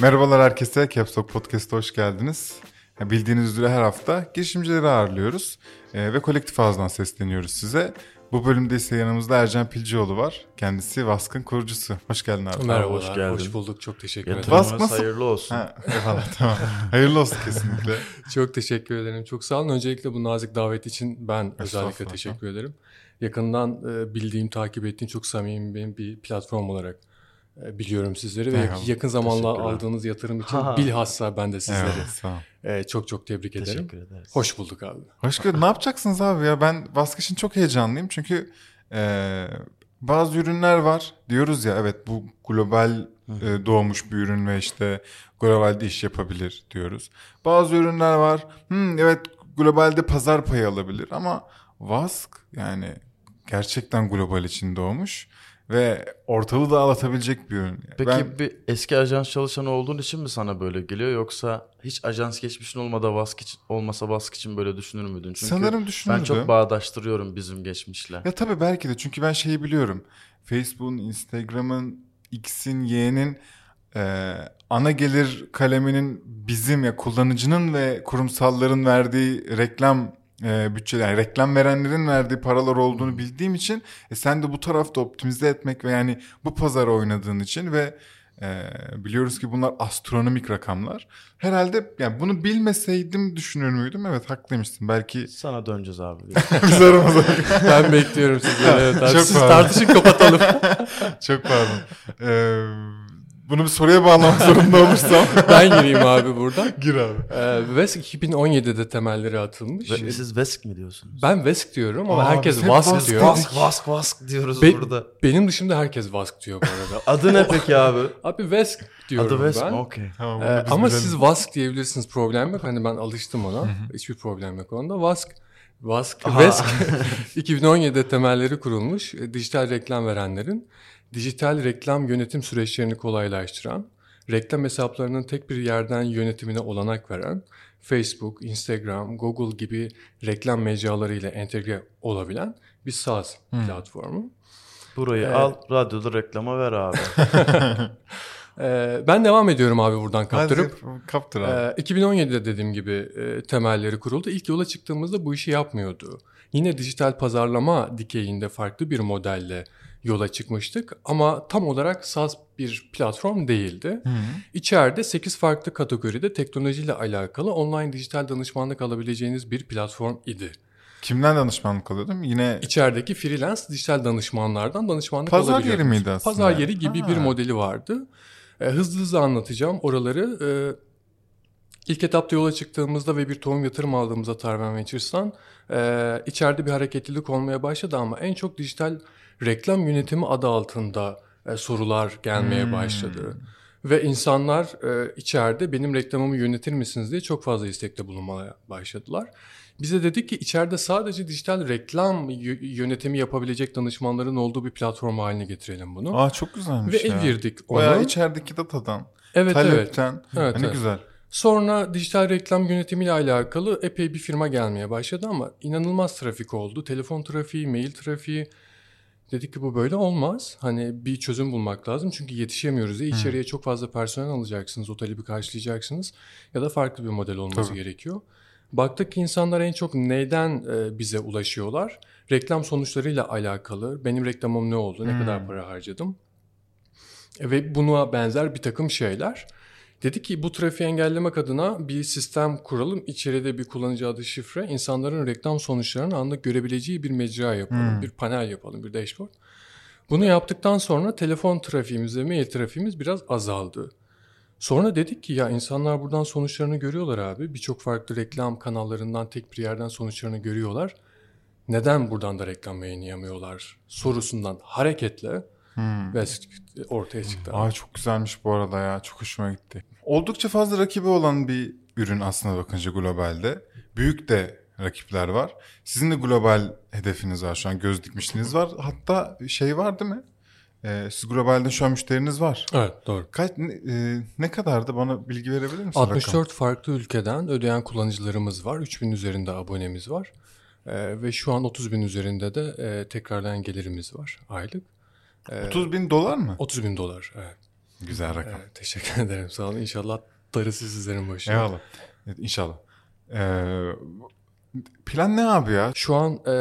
Merhabalar herkese. Caps Lock Podcast'a hoş geldiniz. Bildiğiniz üzere her hafta girişimcileri ağırlıyoruz ee, ve kolektif ağızdan sesleniyoruz size. Bu bölümde ise yanımızda Ercan Pilcioğlu var. Kendisi Vask'ın kurucusu. Hoş geldin abi. Merhaba, hoş geldin. hoş bulduk. Çok teşekkür ederim. Vask nasıl- hayırlı olsun. Ha, eyvallah tamam. Hayırlı olsun kesinlikle. Çok teşekkür ederim. Çok sağ olun. Öncelikle bu nazik davet için ben özellikle teşekkür ederim. Yakından e, bildiğim, takip ettiğim çok samimi benim bir platform olarak biliyorum sizleri ve Eyvallah. yakın Teşekkürler. aldığınız yatırım için Ha. bilhassa ben de sizleri Evet, e, çok çok tebrik ederim. Teşekkür ederiz. Hoş bulduk abi. Hoş geldin. Ne yapacaksınız abi ya? Ben Vask için çok heyecanlıyım. Çünkü e, bazı ürünler var. Diyoruz ya evet bu global e, doğmuş bir ürün ve işte globalde iş yapabilir diyoruz. Bazı ürünler var. Hmm, evet globalde pazar payı alabilir ama Vask yani gerçekten global için doğmuş ve ortalığı dağıtabilecek bir ürün. Peki Ben- bir eski ajans çalışanı olduğun için mi sana böyle geliyor yoksa hiç ajans geçmişin olmadan Vask olmasa Vask için böyle düşünür müydün? Çünkü Sanırım ben düşünürdüm. çok bağdaştırıyorum bizim geçmişle. Ya tabii belki de çünkü ben şeyi biliyorum. Facebook'un, Instagram'ın, X'in, Y'nin e, ana gelir kaleminin bizim ya kullanıcının ve kurumsalların verdiği reklam e, bütçeler, yani reklam verenlerin verdiği paralar olduğunu bildiğim için e, sen de bu tarafta optimize etmek ve yani bu pazara oynadığın için ve e, biliyoruz ki bunlar astronomik rakamlar. Herhalde yani bunu bilmeseydim düşünür müydüm? Evet haklıymışsın. Belki Sana döneceğiz abi. biz aramızda Ben bekliyorum sizleri. Evet, abi. Çok Siz pardon. tartışın kapatalım. Çok pardon. Ee, bunu bir soruya bağlamak zorunda olursam. ben gireyim abi buradan. Gir abi. Ee, Vesk 2017'de temelleri atılmış. Ve siz Vesk mi diyorsunuz? Ben Vesk diyorum ama Aa, herkes Vask Vask diyor. Vask Vask Vask diyoruz Be- burada. Benim dışımda herkes Vask diyor bu arada. Adı ne peki abi? Abi Vesk diyorum Adı Vesk ben. Okey. Tamam, Ee, ama bilelim. siz Vask diyebilirsiniz problem yok. Hani ben alıştım ona. Hiçbir problem yok onda. Vask Vask, Aha. Vesk 2017'de temelleri kurulmuş. e, Dijital reklam verenlerin dijital reklam yönetim süreçlerini kolaylaştıran, reklam hesaplarının tek bir yerden yönetimine olanak veren, Facebook, Instagram, Google gibi reklam mecralarıyla entegre olabilen bir SaaS platformu. Burayı Evet. al radyoda reklama ver abi. Ee, ben devam ediyorum abi buradan kaptırıp. Kaptır abi. Ee, 2017'de dediğim gibi e, temelleri kuruldu. İlk yola çıktığımızda bu işi yapmıyordu. Yine dijital pazarlama dikeyinde farklı bir modelle yola çıkmıştık ama tam olarak SaaS bir platform değildi. İçeride 8 farklı kategoride teknolojiyle alakalı online dijital danışmanlık alabileceğiniz bir platform idi. Kimden danışmanlık alıyordum? Yine İçerideki freelance dijital danışmanlardan danışmanlık Pazar alabiliyordunuz. yeri miydi aslında? Pazar yeri gibi Ha. bir modeli vardı. E, hızlı hızlı anlatacağım oraları. E, ilk etapta yola çıktığımızda ve bir tohum yatırım aldığımızda Tarven Ventures'tan e, içeride bir hareketlilik olmaya başladı ama en çok dijital reklam yönetimi adı altında e, sorular gelmeye Hmm. başladı. Ve insanlar e, içeride benim reklamımı yönetir misiniz diye çok fazla istekte bulunmaya başladılar. Bize dedik ki içeride sadece dijital reklam yönetimi yapabilecek danışmanların olduğu bir platform haline getirelim bunu. Aa çok güzelmiş Ve ya. evirdik onu. Bayağı içerideki datadan, evet evet. talepten. Evet, hani evet. güzel. Sonra dijital reklam yönetimiyle alakalı epey bir firma gelmeye başladı ama inanılmaz trafik oldu. Telefon trafiği, mail trafiği. Dedik ki bu böyle olmaz. Hani bir çözüm bulmak lazım. Çünkü yetişemiyoruz. Ya içeriye çok fazla personel alacaksınız, o talebi karşılayacaksınız. Ya da farklı bir model olması Tabii. gerekiyor. Baktık ki insanlar en çok neyden e, bize ulaşıyorlar? Reklam sonuçlarıyla alakalı. Benim reklamım ne oldu? Ne kadar para harcadım? E, Ve buna benzer bir takım şeyler. Dedi ki bu trafiği engellemek adına bir sistem kuralım. İçeride bir kullanıcı adı şifre. insanların reklam sonuçlarını anlık görebileceği bir mecra yapalım. Bir panel yapalım, bir dashboard. Bunu yaptıktan sonra telefon trafiğimiz ve mail trafiğimiz biraz azaldı. Sonra dedik ki ya insanlar buradan sonuçlarını görüyorlar abi. Birçok farklı reklam kanallarından tek bir yerden sonuçlarını görüyorlar. Neden buradan da reklam yayınlayamıyorlar sorusundan hareketle ve ortaya çıktı. Aa çok güzelmiş bu arada ya. Çok hoşuma gitti. Oldukça fazla rakibi olan bir ürün aslında bakınca globalde. Büyük de rakipler var. Sizin de global hedefiniz var şu an. Göz dikmişliğiniz var. Hatta şey var değil mi? Ee, siz globalde şu an müşteriniz var. Evet doğru. Kaç ne, e, ne kadardı bana bilgi verebilir misin? 64 rakam? farklı ülkeden ödeyen kullanıcılarımız var. 3000 üzerinde abonemiz var. Ee, ve şu an 30 bin üzerinde de e, tekrarlayan gelirimiz var aylık. Ee, 30 bin dolar mı? 30 bin dolar. Evet. Güzel rakam. Evet, teşekkür ederim. Sağ olun. İnşallah darısı sizlerin başına. Eyvallah. Evet, inşallah. Ee, plan ne abi ya? Şu an e,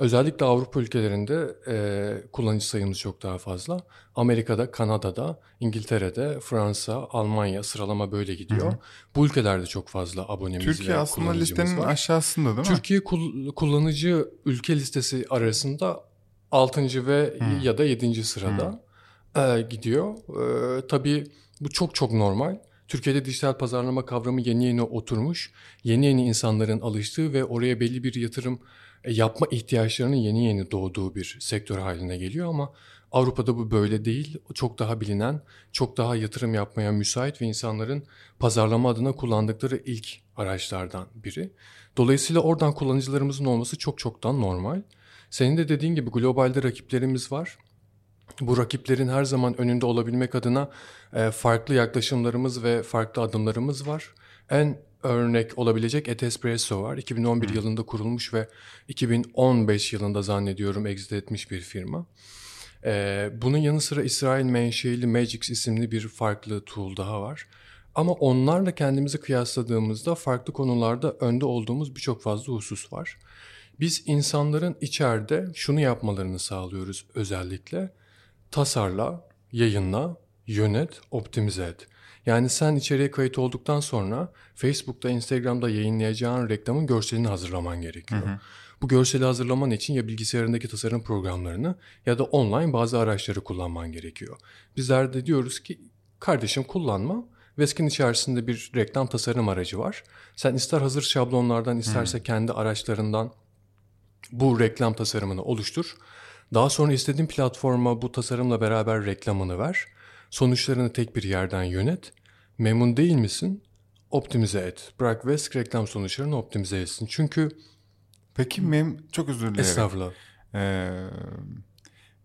özellikle Avrupa ülkelerinde e, kullanıcı sayımız çok daha fazla. Amerika'da, Kanada'da, İngiltere'de, Fransa, Almanya sıralama böyle gidiyor. Bu ülkelerde çok fazla abonemiz Türkiye ve aslında listenin var. aşağısında değil mi? Türkiye kul- kullanıcı ülke listesi arasında 6. ve Hmm. ya da 7. sırada e, gidiyor. E, tabii bu çok çok normal. Türkiye'de dijital pazarlama kavramı yeni yeni oturmuş. Yeni yeni insanların alıştığı ve oraya belli bir yatırım e, yapma ihtiyaçlarının yeni yeni doğduğu bir sektör haline geliyor ama Avrupa'da bu böyle değil. Çok daha bilinen, çok daha yatırım yapmaya müsait ve insanların pazarlama adına kullandıkları ilk araçlardan biri. Dolayısıyla oradan kullanıcılarımızın olması çok çoktan normal. Senin de dediğin gibi globalde rakiplerimiz var. Bu rakiplerin her zaman önünde olabilmek adına e, farklı yaklaşımlarımız ve farklı adımlarımız var. En örnek olabilecek Etespresso var. 2011 yılında kurulmuş ve 2015 yılında zannediyorum exit etmiş bir firma. E, bunun yanı sıra İsrail menşeili Magix isimli bir farklı tool daha var. Ama onlarla kendimizi kıyasladığımızda farklı konularda önde olduğumuz birçok fazla husus var. Biz insanların içeride şunu yapmalarını sağlıyoruz özellikle. Tasarla, yayınla, yönet, optimize et. Yani sen içeriye kayıt olduktan sonra Facebook'ta, Instagram'da yayınlayacağın reklamın görselini hazırlaman gerekiyor. Bu görseli hazırlaman için ya bilgisayarındaki tasarım programlarını ya da online bazı araçları kullanman gerekiyor. Bizler de diyoruz ki kardeşim kullanma. Veskin içerisinde bir reklam tasarım aracı var. Sen ister hazır şablonlardan isterse kendi araçlarından bu reklam tasarımını oluştur. Daha sonra istediğin platforma bu tasarımla beraber reklamını ver. Sonuçlarını tek bir yerden yönet. Memnun değil misin? Optimize et. Bırak Vesk reklam sonuçlarını optimize etsin. Çünkü Peki mem çok özür dilerim. estağfurullah. Ee,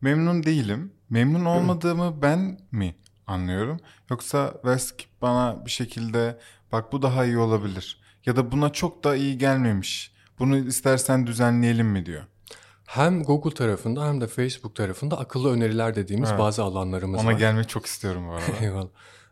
memnun değilim. Memnun olmadığımı ben mi anlıyorum? Yoksa Vesk bana bir şekilde bak bu daha iyi olabilir. Ya da buna çok da iyi gelmemiş. Bunu istersen düzenleyelim mi diyor. Hem Google tarafında hem de Facebook tarafında akıllı öneriler dediğimiz Evet. bazı alanlarımız Ona var. gelmek çok istiyorum bu arada. Eyvallah.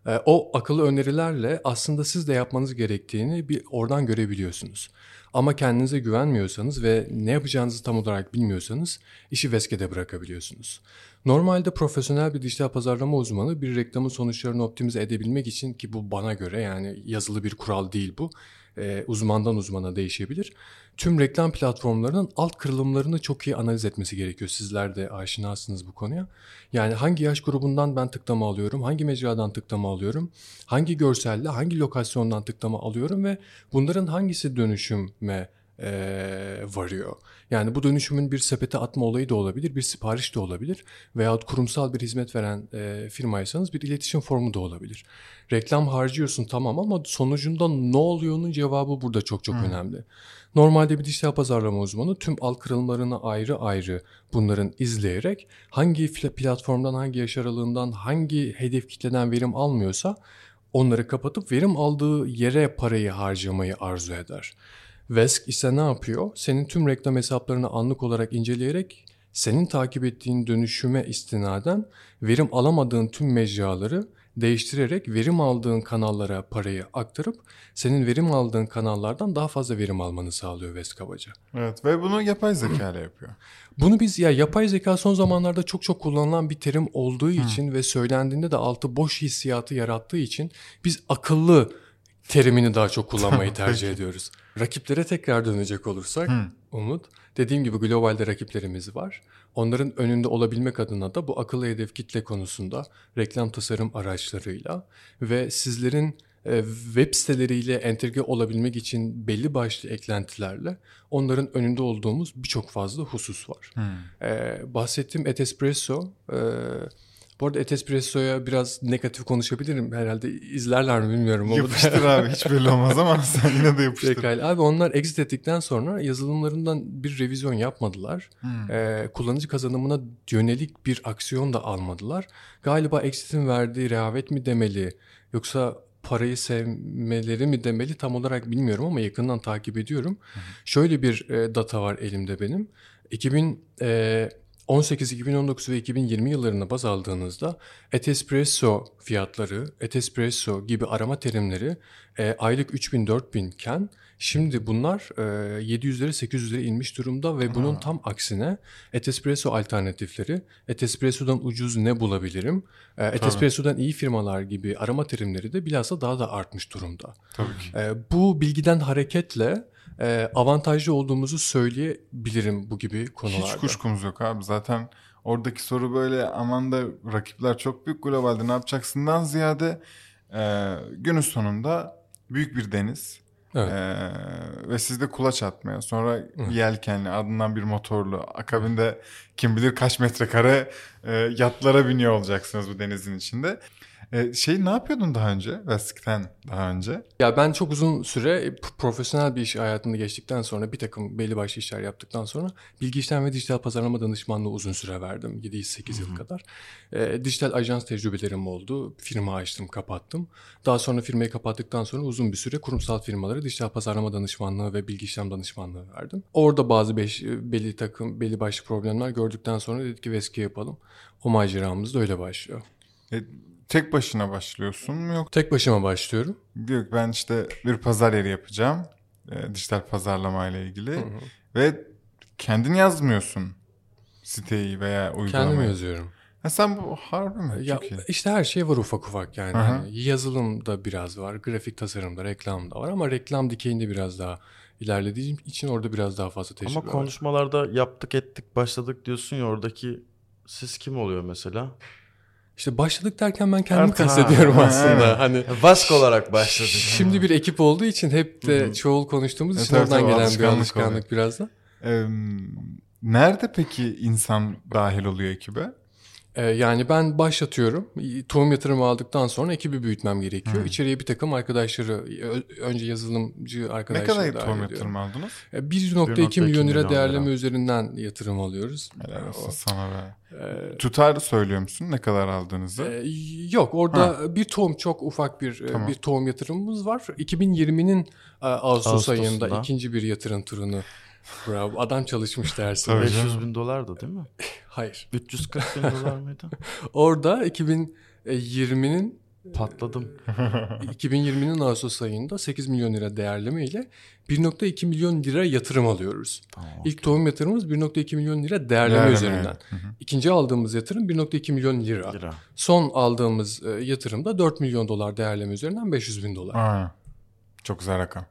Ee, o akıllı önerilerle aslında siz de yapmanız gerektiğini bir oradan görebiliyorsunuz. Ama kendinize güvenmiyorsanız ve ne yapacağınızı tam olarak bilmiyorsanız işi Veske'de bırakabiliyorsunuz. Normalde profesyonel bir dijital pazarlama uzmanı bir reklamın sonuçlarını optimize edebilmek için ki bu bana göre yani yazılı bir kural değil bu. E, uzmandan uzmana değişebilir. Tüm reklam platformlarının alt kırılımlarını çok iyi analiz etmesi gerekiyor. Sizler de aşinasınız bu konuya. Yani hangi yaş grubundan ben tıklama alıyorum, hangi mecradan tıklama alıyorum, hangi görselle, hangi lokasyondan tıklama alıyorum ve bunların hangisi dönüşüme eee, varıyor. Yani bu dönüşümün bir sepete atma olayı da olabilir, bir sipariş de olabilir veyahut kurumsal bir hizmet veren eee, firmaysanız bir iletişim formu da olabilir. Reklam harcıyorsun tamam ama sonucunda ne oluyor'nun cevabı burada çok çok önemli. Normalde bir dijital pazarlama uzmanı tüm alt kırılımlarını ayrı ayrı bunların izleyerek hangi platformdan, hangi yaş aralığından, hangi hedef kitleden verim almıyorsa onları kapatıp verim aldığı yere parayı harcamayı arzu eder. Vesk ise ne yapıyor? Senin tüm reklam hesaplarını anlık olarak inceleyerek senin takip ettiğin dönüşüme istinaden verim alamadığın tüm mecraları değiştirerek verim aldığın kanallara parayı aktarıp senin verim aldığın kanallardan daha fazla verim almanı sağlıyor Vesk kabaca. evet ve bunu yapay zeka ile yapıyor. Bunu biz ya yapay zeka son zamanlarda çok çok kullanılan bir terim olduğu için ve söylendiğinde de altı boş hissiyatı yarattığı için biz akıllı terimini daha çok kullanmayı tercih ediyoruz. Rakiplere tekrar dönecek olursak Umut, dediğim gibi globalde rakiplerimiz var. Onların önünde olabilmek adına da bu akıllı hedef kitle konusunda reklam tasarım araçlarıyla ve sizlerin e, web siteleriyle entegre olabilmek için belli başlı eklentilerle onların önünde olduğumuz birçok fazla husus var. Ee, bahsettiğim Etespresso, e, bu arada Etespresso'ya biraz negatif konuşabilirim. Herhalde izlerler mi bilmiyorum. Yapıştır abi hiç belli olmaz ama sen yine de yapıştır. Pekala. Abi onlar exit ettikten sonra yazılımlarından bir revizyon yapmadılar. Ee, kullanıcı kazanımına yönelik bir aksiyon da almadılar. Galiba exit'in verdiği rehavet mi demeli yoksa parayı sevmeleri mi demeli tam olarak bilmiyorum ama yakından takip ediyorum. Şöyle bir e, data var elimde benim. 18, 2019 ve 2020 yıllarına baz aldığınızda Etespresso fiyatları, Etespresso gibi arama terimleri e, aylık 3000-4000 iken şimdi bunlar e, 700'lere 800'lere inmiş durumda ve bunun tam aksine Etespresso alternatifleri, Etespresso'dan ucuz ne bulabilirim, e, Etespresso'dan iyi firmalar gibi arama terimleri de bilhassa daha da artmış durumda. Tabii ki. E, bu bilgiden hareketle e, avantajlı olduğumuzu söyleyebilirim bu gibi konularda. Hiç kuşkumuz yok abi. Zaten oradaki soru böyle aman da rakipler çok büyük globalde ne yapacaksından ziyade e, günün sonunda büyük bir deniz. Evet. E, ve siz de kulaç atmaya sonra yelkenli ardından bir motorlu akabinde kim bilir kaç metrekare e, yatlara biniyor olacaksınız bu denizin içinde. E, şey ne yapıyordun daha önce? Vesk'ten daha önce. Ya ben çok uzun süre p- profesyonel bir iş hayatında geçtikten sonra bir takım belli başlı işler yaptıktan sonra bilgi işlem ve dijital pazarlama danışmanlığı uzun süre verdim. 7-8 yıl kadar. Ee, dijital ajans tecrübelerim oldu. Firma açtım, kapattım. Daha sonra firmayı kapattıktan sonra uzun bir süre kurumsal firmalara dijital pazarlama danışmanlığı ve bilgi işlem danışmanlığı verdim. Orada bazı beş, belli takım, belli başlı problemler gördükten sonra dedik ki Veski yapalım. O maceramız da öyle başlıyor. E, tek başına başlıyorsun mu yok? Tek başıma başlıyorum. Ki ben işte bir pazar yeri yapacağım. e, dijital pazarlama ile ilgili. Ve kendin yazmıyorsun siteyi veya uygulamayı. Kendim yazıyorum. Ha, sen bu harbi mi? Ya Çok iyi. işte her şey var ufak ufak yani. Hani yazılımda biraz var, grafik tasarımda, reklamda var ama reklam dikeyinde biraz daha ilerlediğim için orada biraz daha fazla tecrübe Ama var. konuşmalarda yaptık ettik başladık diyorsun ya oradaki siz kim oluyor mesela? İşte başladık derken ben kendimi Artık- kastediyorum Ha, aslında. evet. Hani Vask olarak başladık. şimdi bir ekip olduğu için hep de çoğul konuştuğumuz Evet, için evet, oradan o gelen bir alışkanlık alışkanlık oluyor. biraz da. Ee, nerede peki insan dahil oluyor ekibe? Ee, yani ben başlatıyorum. Tohum yatırımı aldıktan sonra ekibi büyütmem gerekiyor. İçeriye bir takım arkadaşları, önce yazılımcı Ne arkadaşları kadar dahil tohum ediyorum. yatırım aldınız? E, 1.2 1.2 milyon lira değerleme lira. üzerinden yatırım alıyoruz. Helal olsun o- sana be. e, Tutar söylüyor musun ne kadar aldığınızı? e, yok orada bir tohum çok ufak bir e, Tamam. bir tohum yatırımımız var. 2020'nin e, Ağustos Ağustos'unda. ayında ikinci bir yatırım turunu. Bravo adam çalışmış dersin. Tabii 500 canım. bin dolardı değil mi? Hayır. 340 bin dolar mıydı? Orada 2020'nin Patladım. 2020'nin Ağustos ayında 8 milyon lira değerleme ile 1.2 milyon lira yatırım alıyoruz. Tamam. İlk tohum yatırımımız 1.2 milyon lira değerleme, Değerleme, üzerinden. İkinci aldığımız yatırım 1.2 milyon lira. Lira. Son aldığımız e, yatırım da 4 milyon dolar değerleme üzerinden 500 bin dolar. Aa, çok güzel rakam.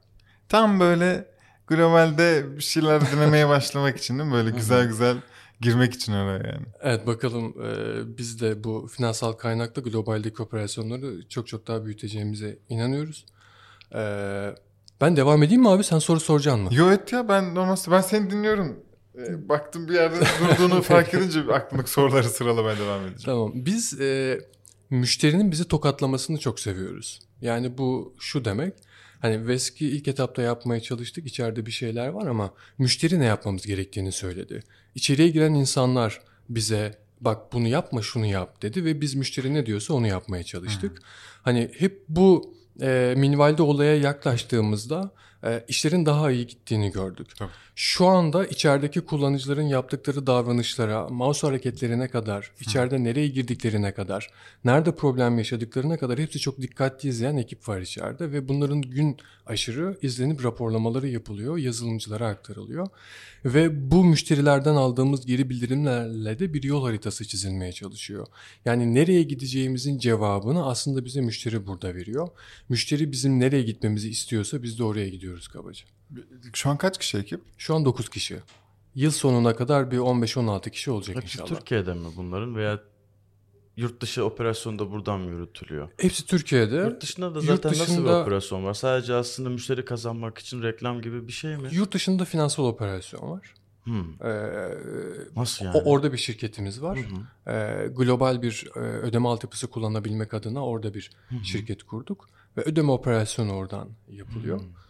Tam böyle globalde bir şeyler denemeye başlamak için değil mi? Böyle güzel güzel girmek için oraya yani. Evet bakalım e, biz de bu finansal kaynaklı globaldeki operasyonları çok çok daha büyüteceğimize inanıyoruz. E, ben devam edeyim mi abi? Sen soru soracaksın mı? Yo et ya ben normalde ben seni dinliyorum. Ee, baktım bir yerde durduğunu fark edince aklımdaki soruları sıralamaya devam edeceğim. Tamam. Biz e, müşterinin bizi tokatlamasını çok seviyoruz. Yani bu şu demek. Hani Veski ilk etapta yapmaya çalıştık. İçeride bir şeyler var ama müşteri ne yapmamız gerektiğini söyledi. İçeriye giren insanlar bize bak bunu yapma şunu yap dedi ve biz müşteri ne diyorsa onu yapmaya çalıştık. Hani hep bu e, minvalde olaya yaklaştığımızda e, işlerin daha iyi gittiğini gördük. Tabii. Şu anda içerideki kullanıcıların yaptıkları davranışlara, mouse hareketlerine kadar, içeride nereye girdiklerine kadar, nerede problem yaşadıklarına kadar hepsi çok dikkatli izleyen ekip var içeride ve bunların gün aşırı izlenip raporlamaları yapılıyor, yazılımcılara aktarılıyor. Ve bu müşterilerden aldığımız geri bildirimlerle de bir yol haritası çizilmeye çalışıyor. Yani nereye gideceğimizin cevabını aslında bize müşteri burada veriyor. Müşteri bizim nereye gitmemizi istiyorsa biz de oraya gidiyoruz kabaca. Şu an kaç kişi ekip? Şu an 9 kişi. Yıl sonuna kadar bir 15-16 kişi olacak Hepsi inşallah. Türkiye'de mi bunların veya yurt dışı operasyon da buradan mı yürütülüyor? Hepsi Türkiye'de. Yurt dışında da Yurt zaten nasıl bir dışında- operasyon var? Sadece aslında müşteri kazanmak için reklam gibi bir şey mi? Yurt dışında finansal operasyon var. Hmm. Ee, Nasıl yani? o- orada bir şirketimiz var. Ee, global bir e, ödeme altyapısı kullanabilmek adına orada bir şirket kurduk. Ve ödeme operasyonu oradan yapılıyor. Ee,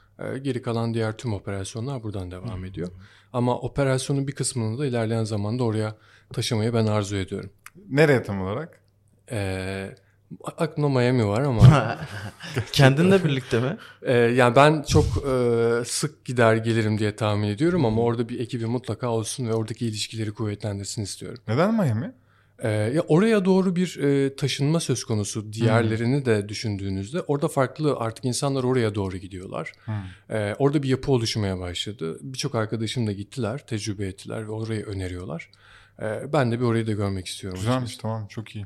geri kalan diğer tüm operasyonlar buradan devam ediyor. Ama operasyonun bir kısmını da ilerleyen zamanda oraya taşımayı ben arzu ediyorum. Nereye tam olarak? Ee, Aklımda Miami var ama Kendinle birlikte mi? e, yani ben çok e, sık gider gelirim diye tahmin ediyorum ama orada bir ekibi mutlaka olsun ve oradaki ilişkileri kuvvetlendirsin istiyorum. Neden Miami? Ee, ya oraya doğru bir e, taşınma söz konusu. Diğerlerini de düşündüğünüzde orada farklı artık insanlar oraya doğru gidiyorlar. Ee, orada bir yapı oluşmaya başladı. Birçok arkadaşım da gittiler, tecrübe ettiler ve orayı öneriyorlar. Ee, ben de bir orayı da görmek istiyorum. Güzelmiş tamam çok iyi.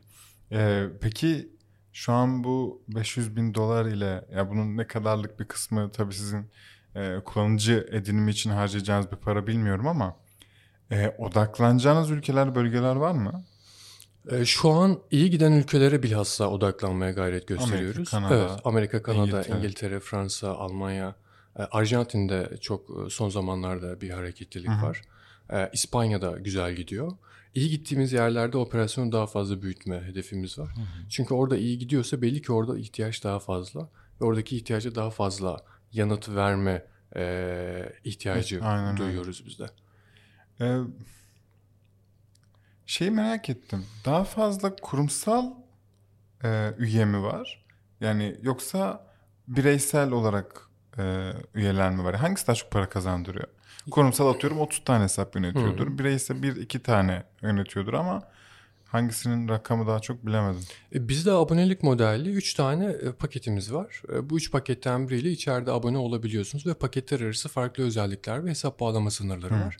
Ee, peki şu an bu 500 bin dolar ile ya bunun ne kadarlık bir kısmı tabii sizin e, kullanıcı edinimi için harcayacağınız bir para bilmiyorum ama e, odaklanacağınız ülkeler bölgeler var mı? Ee, şu an iyi giden ülkelere bilhassa odaklanmaya gayret gösteriyoruz. Kanada, evet, Amerika, Kanada, İngiltere. İngiltere, Fransa, Almanya, e, Arjantin'de çok e, son zamanlarda bir hareketlilik var. E, İspanya'da güzel gidiyor. İyi gittiğimiz yerlerde operasyonu daha fazla büyütme hedefimiz var. Çünkü orada iyi gidiyorsa belli ki orada ihtiyaç daha fazla ve oradaki ihtiyaca daha fazla yanıt verme e, ihtiyacı Aynen duyuyoruz biz de. Ee, şey merak ettim. Daha fazla kurumsal e, üye mi var? Yani yoksa bireysel olarak e, üyeler mi var? Hangisi daha çok para kazandırıyor? Kurumsal atıyorum 30 tane hesap yönetiyordur. Bireysel bir iki tane yönetiyordur ama hangisinin rakamı daha çok bilemedim. E, Bizde abonelik modelli 3 tane e, paketimiz var. E, Bu 3 paketten biriyle içeride abone olabiliyorsunuz ve paketler arası farklı özellikler ve hesap bağlama sınırları var.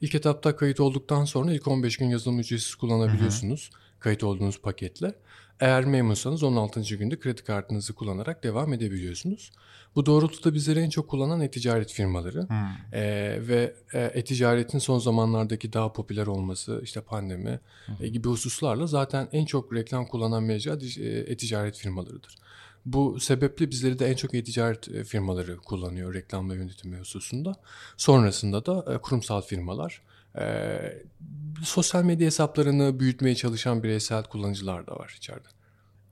İlk etapta kayıt olduktan sonra ilk 15 gün yazılım ücretsiz kullanabiliyorsunuz kayıt olduğunuz paketle. Eğer memnunsanız 16. günde kredi kartınızı kullanarak devam edebiliyorsunuz. Bu doğrultuda bizleri en çok kullanan e-ticaret firmaları E, ve e-ticaretin son zamanlardaki daha popüler olması, işte pandemi e, gibi hususlarla zaten en çok reklam kullanan mecra e, e-ticaret firmalarıdır. Bu sebeple bizleri de en çok e-ticaret e, firmaları kullanıyor reklam ve yönetimi hususunda. Sonrasında da e, kurumsal firmalar, e, sosyal medya hesaplarını büyütmeye çalışan bireysel kullanıcılar da var içeride.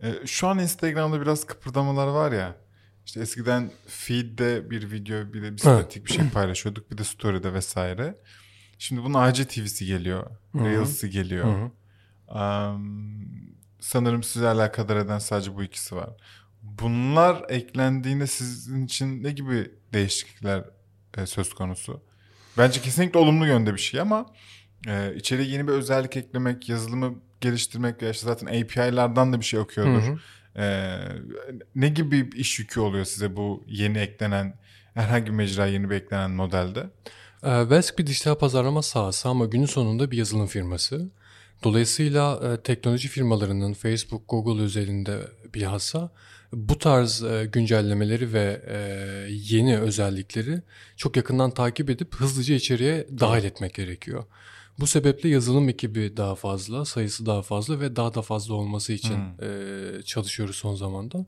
E, şu an Instagram'da biraz kıpırdamalar var ya. İşte eskiden feed'de bir video bir de bir statik bir şey paylaşıyorduk. Bir de story'de vesaire. Şimdi bunun IGTV'si geliyor. Reels'i geliyor. Am, sanırım sizi alakadar eden sadece bu ikisi var. Bunlar eklendiğinde sizin için ne gibi değişiklikler e, söz konusu? Bence kesinlikle olumlu yönde bir şey ama e, içeriye yeni bir özellik eklemek, yazılımı geliştirmek ya işte zaten API'lardan da bir şey okuyordur. Hı hı. E, ne gibi bir iş yükü oluyor size bu yeni eklenen herhangi bir mecra yeni bir eklenen modelde? E, Vesk bir dijital pazarlama sahası ama günün sonunda bir yazılım firması. Dolayısıyla e, teknoloji firmalarının Facebook, Google özelinde bilhassa bu tarz e, güncellemeleri ve e, yeni özellikleri çok yakından takip edip hızlıca içeriye dahil etmek gerekiyor. Bu sebeple yazılım ekibi daha fazla, sayısı daha fazla ve daha da fazla olması için e, çalışıyoruz son zamanda.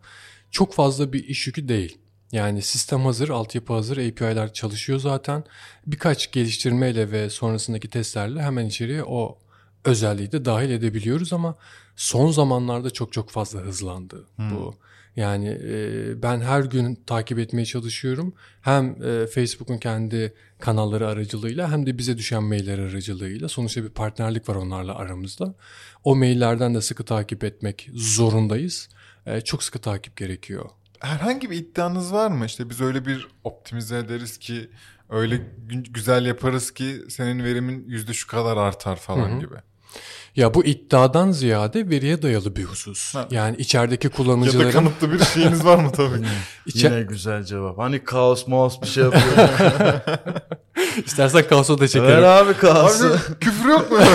Çok fazla bir iş yükü değil. Yani sistem hazır, altyapı hazır, API'ler çalışıyor zaten. Birkaç geliştirmeyle ve sonrasındaki testlerle hemen içeriye o özelliği de dahil edebiliyoruz ama son zamanlarda çok çok fazla hızlandı bu. Yani e, ben her gün takip etmeye çalışıyorum. Hem e, Facebook'un kendi kanalları aracılığıyla hem de bize düşen mailler aracılığıyla. Sonuçta bir partnerlik var onlarla aramızda. O maillerden de sıkı takip etmek zorundayız. E, çok sıkı takip gerekiyor. Herhangi bir iddianız var mı? İşte biz öyle bir optimize ederiz ki öyle gü- güzel yaparız ki senin verimin yüzde şu kadar artar falan gibi. Ya bu iddiadan ziyade veriye dayalı bir husus. Ha. Yani içerideki Ya da kullanıcıların kanıtlı bir şeyiniz var mı tabii. içe- Yine güzel cevap. Hani kaos maos bir şey yapıyor. istersen kaosa da Ver çekerim. abi kaosu. Abi küfür yok mu?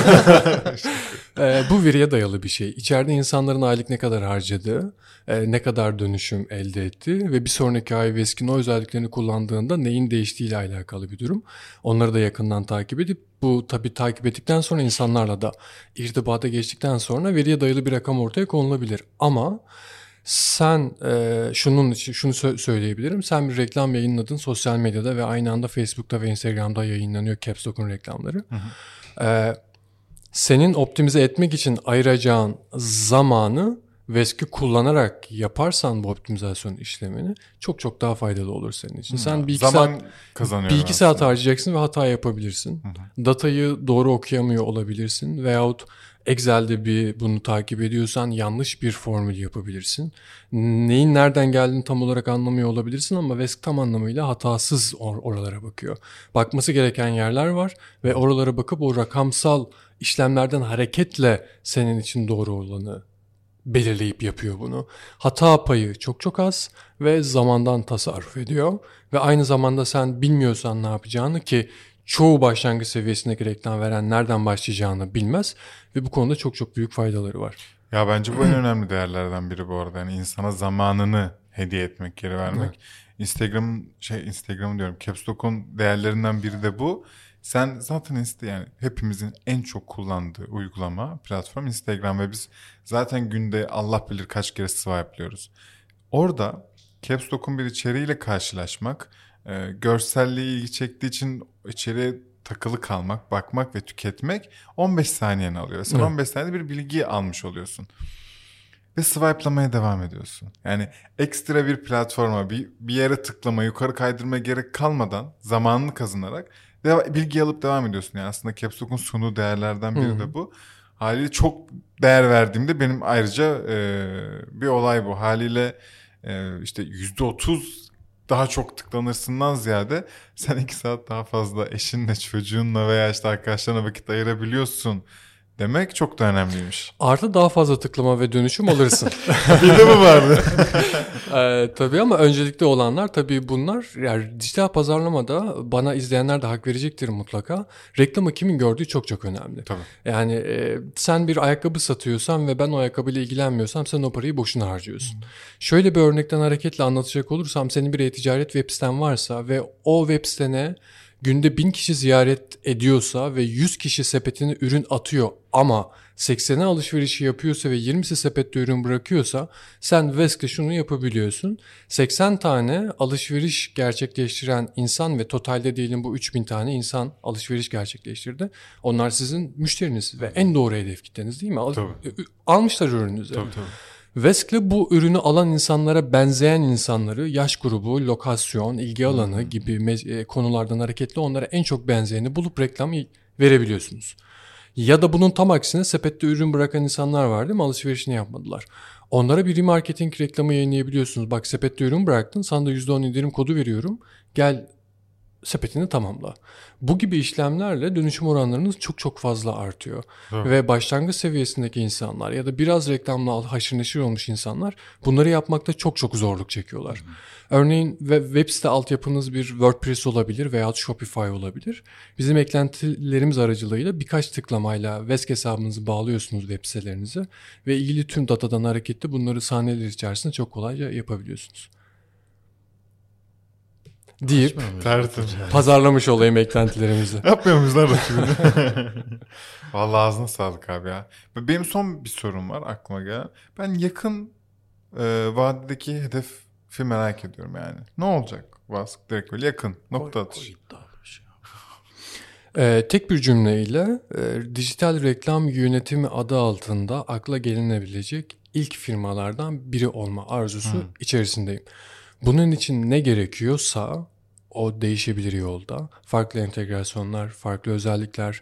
Ee, bu veriye dayalı bir şey. İçeride insanların aylık ne kadar harcadığı, e, ne kadar dönüşüm elde etti ve bir sonraki ay Veskin o özelliklerini kullandığında neyin değiştiğiyle alakalı bir durum. Onları da yakından takip edip bu tabii takip ettikten sonra insanlarla da irtibata geçtikten sonra veriye dayalı bir rakam ortaya konulabilir. Ama sen e, şunun için şunu sö- söyleyebilirim. Sen bir reklam yayınladın sosyal medyada ve aynı anda Facebook'ta ve Instagram'da yayınlanıyor Caps Lock'un reklamları. E, senin optimize etmek için ayıracağın zamanı Veski kullanarak yaparsan bu optimizasyon işlemini çok çok daha faydalı olur senin için. Sen bir iki Zaman saat bir iki saat harcayacaksın ve hata yapabilirsin. Datayı doğru okuyamıyor olabilirsin veyahut Excel'de bir bunu takip ediyorsan yanlış bir formül yapabilirsin. Neyin nereden geldiğini tam olarak anlamıyor olabilirsin ama Vesk tam anlamıyla hatasız or- oralara bakıyor. Bakması gereken yerler var ve oralara bakıp o rakamsal işlemlerden hareketle senin için doğru olanı belirleyip yapıyor bunu. Hata payı çok çok az ve zamandan tasarruf ediyor. Ve aynı zamanda sen bilmiyorsan ne yapacağını ki çoğu başlangıç seviyesindeki reklam veren nereden başlayacağını bilmez ve bu konuda çok çok büyük faydaları var. Ya bence bu en önemli değerlerden biri bu arada. Yani insana zamanını hediye etmek, geri vermek. Instagram şey Instagram diyorum. Caps Lock'un değerlerinden biri de bu. Sen zaten iste yani hepimizin en çok kullandığı uygulama platform Instagram ve biz zaten günde Allah bilir kaç kere swipe'lıyoruz. Orada Caps Lock'un bir içeriğiyle karşılaşmak, e, görselliği ilgi çektiği için içeriye takılı kalmak, bakmak ve tüketmek 15 saniyeni alıyor. Sen Evet. 15 saniyede bir bilgi almış oluyorsun. Ve swipe'lamaya devam ediyorsun. Yani ekstra bir platforma, bir, bir yere tıklama, yukarı kaydırmaya gerek kalmadan zamanını kazanarak bilgi alıp devam ediyorsun. Yani aslında Caps Lock'un sunduğu değerlerden biri Hı. de bu. Haliyle çok değer verdiğimde benim ayrıca e, bir olay bu. Haliyle e, işte %30 daha çok tıklanırsından ziyade sen iki saat daha fazla eşinle, çocuğunla veya işte arkadaşlarına vakit ayırabiliyorsun demek çok da önemliymiş. Artı daha fazla tıklama ve dönüşüm alırsın. bir de mi vardı? Ee, tabii ama öncelikli olanlar tabii bunlar yani dijital pazarlamada bana izleyenler de hak verecektir mutlaka. Reklamı kimin gördüğü çok çok önemli. Tabii. Yani e, sen bir ayakkabı satıyorsan ve ben o ayakkabıyla ilgilenmiyorsam sen o parayı boşuna harcıyorsun. Şöyle bir örnekten hareketle anlatacak olursam senin bir e-ticaret web siten varsa ve o web sitene günde 1000 kişi ziyaret ediyorsa ve 100 kişi sepetine ürün atıyor ama 80'e alışverişi yapıyorsa ve 20'si sepette ürün bırakıyorsa sen Vesk'le şunu yapabiliyorsun. 80 tane alışveriş gerçekleştiren insan ve totalde diyelim bu 3000 tane insan alışveriş gerçekleştirdi. Onlar sizin müşteriniz ve en doğru hedef kitleniz değil mi? Al- Tabii. Almışlar ürününüzü. tabii tabii. Vesk'le bu ürünü alan insanlara benzeyen insanları yaş grubu, lokasyon, ilgi alanı gibi e, konulardan hareketle onlara en çok benzeyeni bulup reklam verebiliyorsunuz. Ya da bunun tam aksine sepette ürün bırakan insanlar var değil mi? Alışverişini yapmadılar. Onlara bir remarketing reklamı yayınlayabiliyorsunuz. Bak sepette ürün bıraktın sana da %10 indirim kodu veriyorum. Gel sepetini tamamla. Bu gibi işlemlerle dönüşüm oranlarınız çok çok fazla artıyor. Doğru. Ve başlangıç seviyesindeki insanlar ya da biraz reklamla haşır neşir olmuş insanlar bunları yapmakta çok çok zorluk çekiyorlar. Örneğin ve- web site altyapınız bir WordPress olabilir veya Shopify olabilir. Bizim eklentilerimiz aracılığıyla birkaç tıklamayla Vesk hesabınızı bağlıyorsunuz web sitelerinize ve ilgili tüm datadan hareketle bunları saniyeler içerisinde çok kolayca yapabiliyorsunuz. Deyip Tertemiz. pazarlamış olayım eklentilerimizi. Yapmıyor muyuz lan rakibini? Vallahi ağzına sağlık abi ya. Benim son bir sorum var aklıma gelen. Ben yakın e, vadedeki hedefi merak ediyorum yani. Ne olacak Vask? Direkt böyle yakın. Nokta atış. Ee, tek bir cümleyle e, dijital reklam yönetimi adı altında akla gelinebilecek ilk firmalardan biri olma arzusu içerisindeyim. Bunun için ne gerekiyorsa o değişebilir yolda. Farklı entegrasyonlar, farklı özellikler,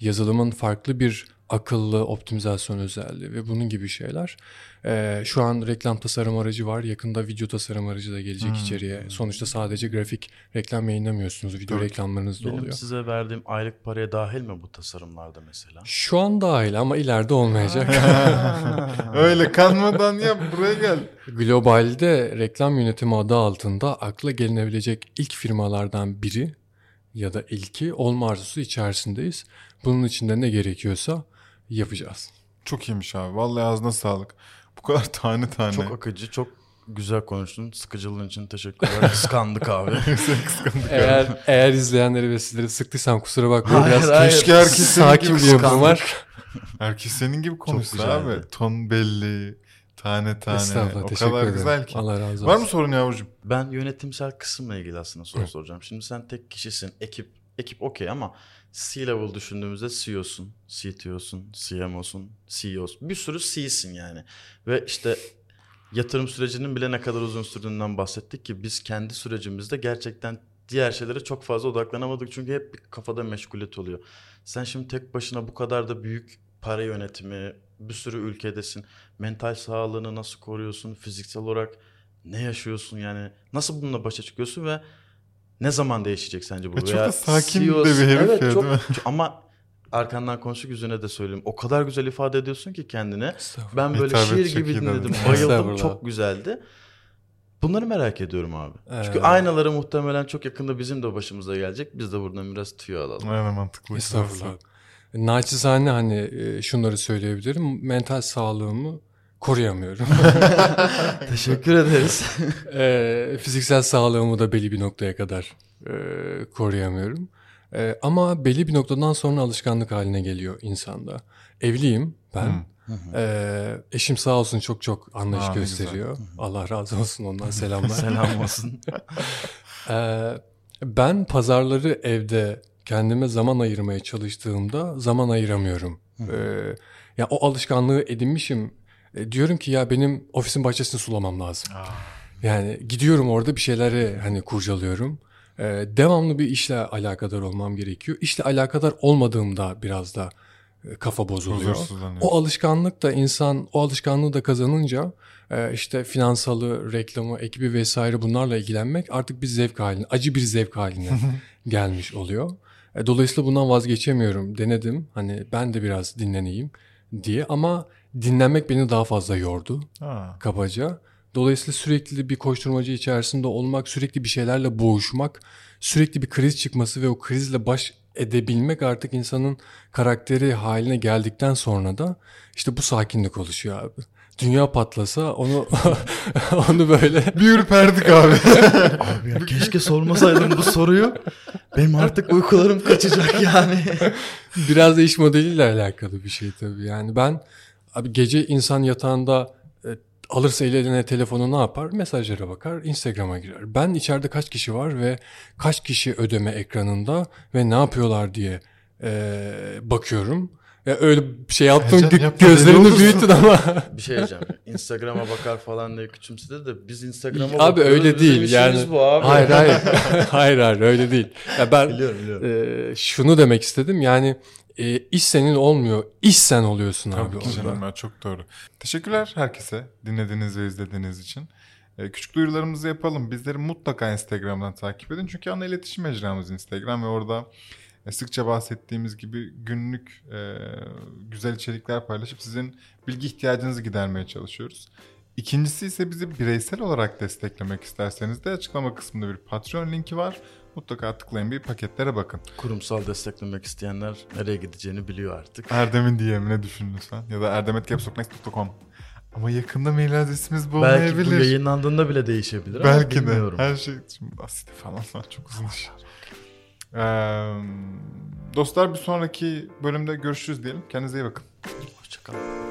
yazılımın farklı bir akıllı optimizasyon özelliği ve bunun gibi şeyler. Ee, şu an reklam tasarım aracı var. Yakında video tasarım aracı da gelecek içeriye. Sonuçta sadece grafik reklam yayınlamıyorsunuz. Video Evet. reklamlarınız da Benim oluyor. size verdiğim aylık paraya dahil mi bu tasarımlarda mesela? Şu an dahil ama ileride olmayacak. Öyle kanmadan yap buraya gel. Globalde reklam yönetimi adı altında akla gelinebilecek ilk firmalardan biri ya da ilki olma arzusu içerisindeyiz. Bunun için de ne gerekiyorsa yapacağız. Çok iyiymiş abi. Vallahi ağzına sağlık. Bu kadar tane tane. Çok akıcı, çok güzel konuştun. Sıkıcılığın için teşekkürler. Kıskandık abi. kıskandık. Eğer eğer izleyenleri ve sizleri sıktıysam kusura bakmayın. Hayır, Biraz hayır. Keşke herkes senin sakin gibi bir yapım kıskandık. var. Herkes senin gibi konuşsa abi. Ton belli. Tane tane. Estağfurullah O teşekkür kadar ederim. güzel ki. Allah razı olsun. Var mı sorun yavrucuğum? Ben yönetimsel kısımla ilgili aslında soru soracağım. Şimdi sen tek kişisin, ekip ekip okey ama C-level düşündüğümüzde CEO'sun, CTO'sun, CMO'sun, CEO'sun. Bir sürü C'sin yani. Ve işte yatırım sürecinin bile ne kadar uzun sürdüğünden bahsettik ki biz kendi sürecimizde gerçekten diğer şeylere çok fazla odaklanamadık. Çünkü hep bir kafada meşguliyet oluyor. Sen şimdi tek başına bu kadar da büyük para yönetimi, bir sürü ülkedesin. Mental sağlığını nasıl koruyorsun? Fiziksel olarak ne yaşıyorsun yani? Nasıl bununla başa çıkıyorsun ve ne zaman değişecek sence bu? Ve çok Veya da sakin CEOs de bir herif evet, ya, çok, değil mi? Ama arkandan konuştuk yüzüne de söyleyeyim. O kadar güzel ifade ediyorsun ki kendine. Ben böyle Hitabet şiir gibi dinledim. Bayıldım. Çok güzeldi. Bunları merak ediyorum abi. Çünkü Ee, aynaları muhtemelen çok yakında bizim de başımıza gelecek. Biz de buradan biraz tüyo alalım. Aynen mantıklı. Estağfurullah. Naçizane hani e, şunları söyleyebilirim. Mental sağlığımı koruyamıyorum. Teşekkür ederiz. E, fiziksel sağlığımı da belli bir noktaya kadar e, koruyamıyorum. E, ama belli bir noktadan sonra alışkanlık haline geliyor insanda. Evliyim ben. E, eşim sağ olsun çok çok anlayış Aa, gösteriyor. Allah razı olsun ondan selamlar. Selam olsun. Ee, ben pazarları evde kendime zaman ayırmaya çalıştığımda zaman ayıramıyorum. Ee, ya o alışkanlığı edinmişim. E, diyorum ki ya benim ofisin bahçesini sulamam lazım. Yani gidiyorum orada bir şeyleri hani kurcalıyorum. Ee, devamlı bir işle alakadar olmam gerekiyor. İşle alakadar olmadığımda biraz da e, kafa bozuluyor. O alışkanlık da insan o alışkanlığı da kazanınca e, işte finansalı, reklamı, ekibi vesaire bunlarla ilgilenmek artık bir zevk haline, acı bir zevk haline gelmiş oluyor. E, Dolayısıyla bundan vazgeçemiyorum. Denedim hani ben de biraz dinleneyim diye ama dinlenmek beni daha fazla yordu Ha. kabaca. Dolayısıyla sürekli bir koşturmacı içerisinde olmak, sürekli bir şeylerle boğuşmak, sürekli bir kriz çıkması ve o krizle baş edebilmek artık insanın karakteri haline geldikten sonra da işte bu sakinlik oluşuyor abi. Dünya patlasa onu onu böyle Bir ürperdik abi. Abi ya keşke sormasaydım bu soruyu. Benim artık uykularım kaçacak yani. biraz da iş modeliyle alakalı bir şey tabii. Yani ben abi gece insan yatağında e, alırsa eline telefonu ne yapar? Mesajlara bakar, Instagram'a girer. Ben içeride kaç kişi var ve kaç kişi ödeme ekranında ve ne yapıyorlar diye e, bakıyorum. Ya öyle bir şey yaptım Ercan, gö- gözlerini büyüttün ama Bir şey diyeceğim. Instagram'a bakar falan diye küçümsedi de biz Instagram'a abi bakıyoruz. öyle Bizim değil yani. bu abi. Hayır hayır. hayır hayır öyle değil. Ya ben Biliyorum biliyorum. e, şunu demek istedim yani e, iş senin olmuyor, iş sen oluyorsun abi Tabii ki orada. canım ya çok doğru. Teşekkürler herkese dinlediğiniz ve izlediğiniz için. Ee, küçük duyurularımızı yapalım. Bizleri mutlaka Instagram'dan takip edin. Çünkü ana iletişim mecramız Instagram ve orada e, sıkça bahsettiğimiz gibi günlük e, güzel içerikler paylaşıp sizin bilgi ihtiyacınızı gidermeye çalışıyoruz. İkincisi ise bizi bireysel olarak desteklemek isterseniz de açıklama kısmında bir Patreon linki var. Mutlaka tıklayın bir paketlere bakın. Kurumsal desteklemek isteyenler nereye gideceğini biliyor artık. Erdem'in DM'ine düşün lütfen. Ya da erdemetgapsoknext.com. Ama yakında mail adresimiz bu Belki bu olmayabilir. yayınlandığında bile değişebilir ama Belki de. bilmiyorum. Her şey şimdi falan falan çok uzun iş. Ee, dostlar bir sonraki bölümde görüşürüz diyelim. Kendinize iyi bakın. Hoşçakalın.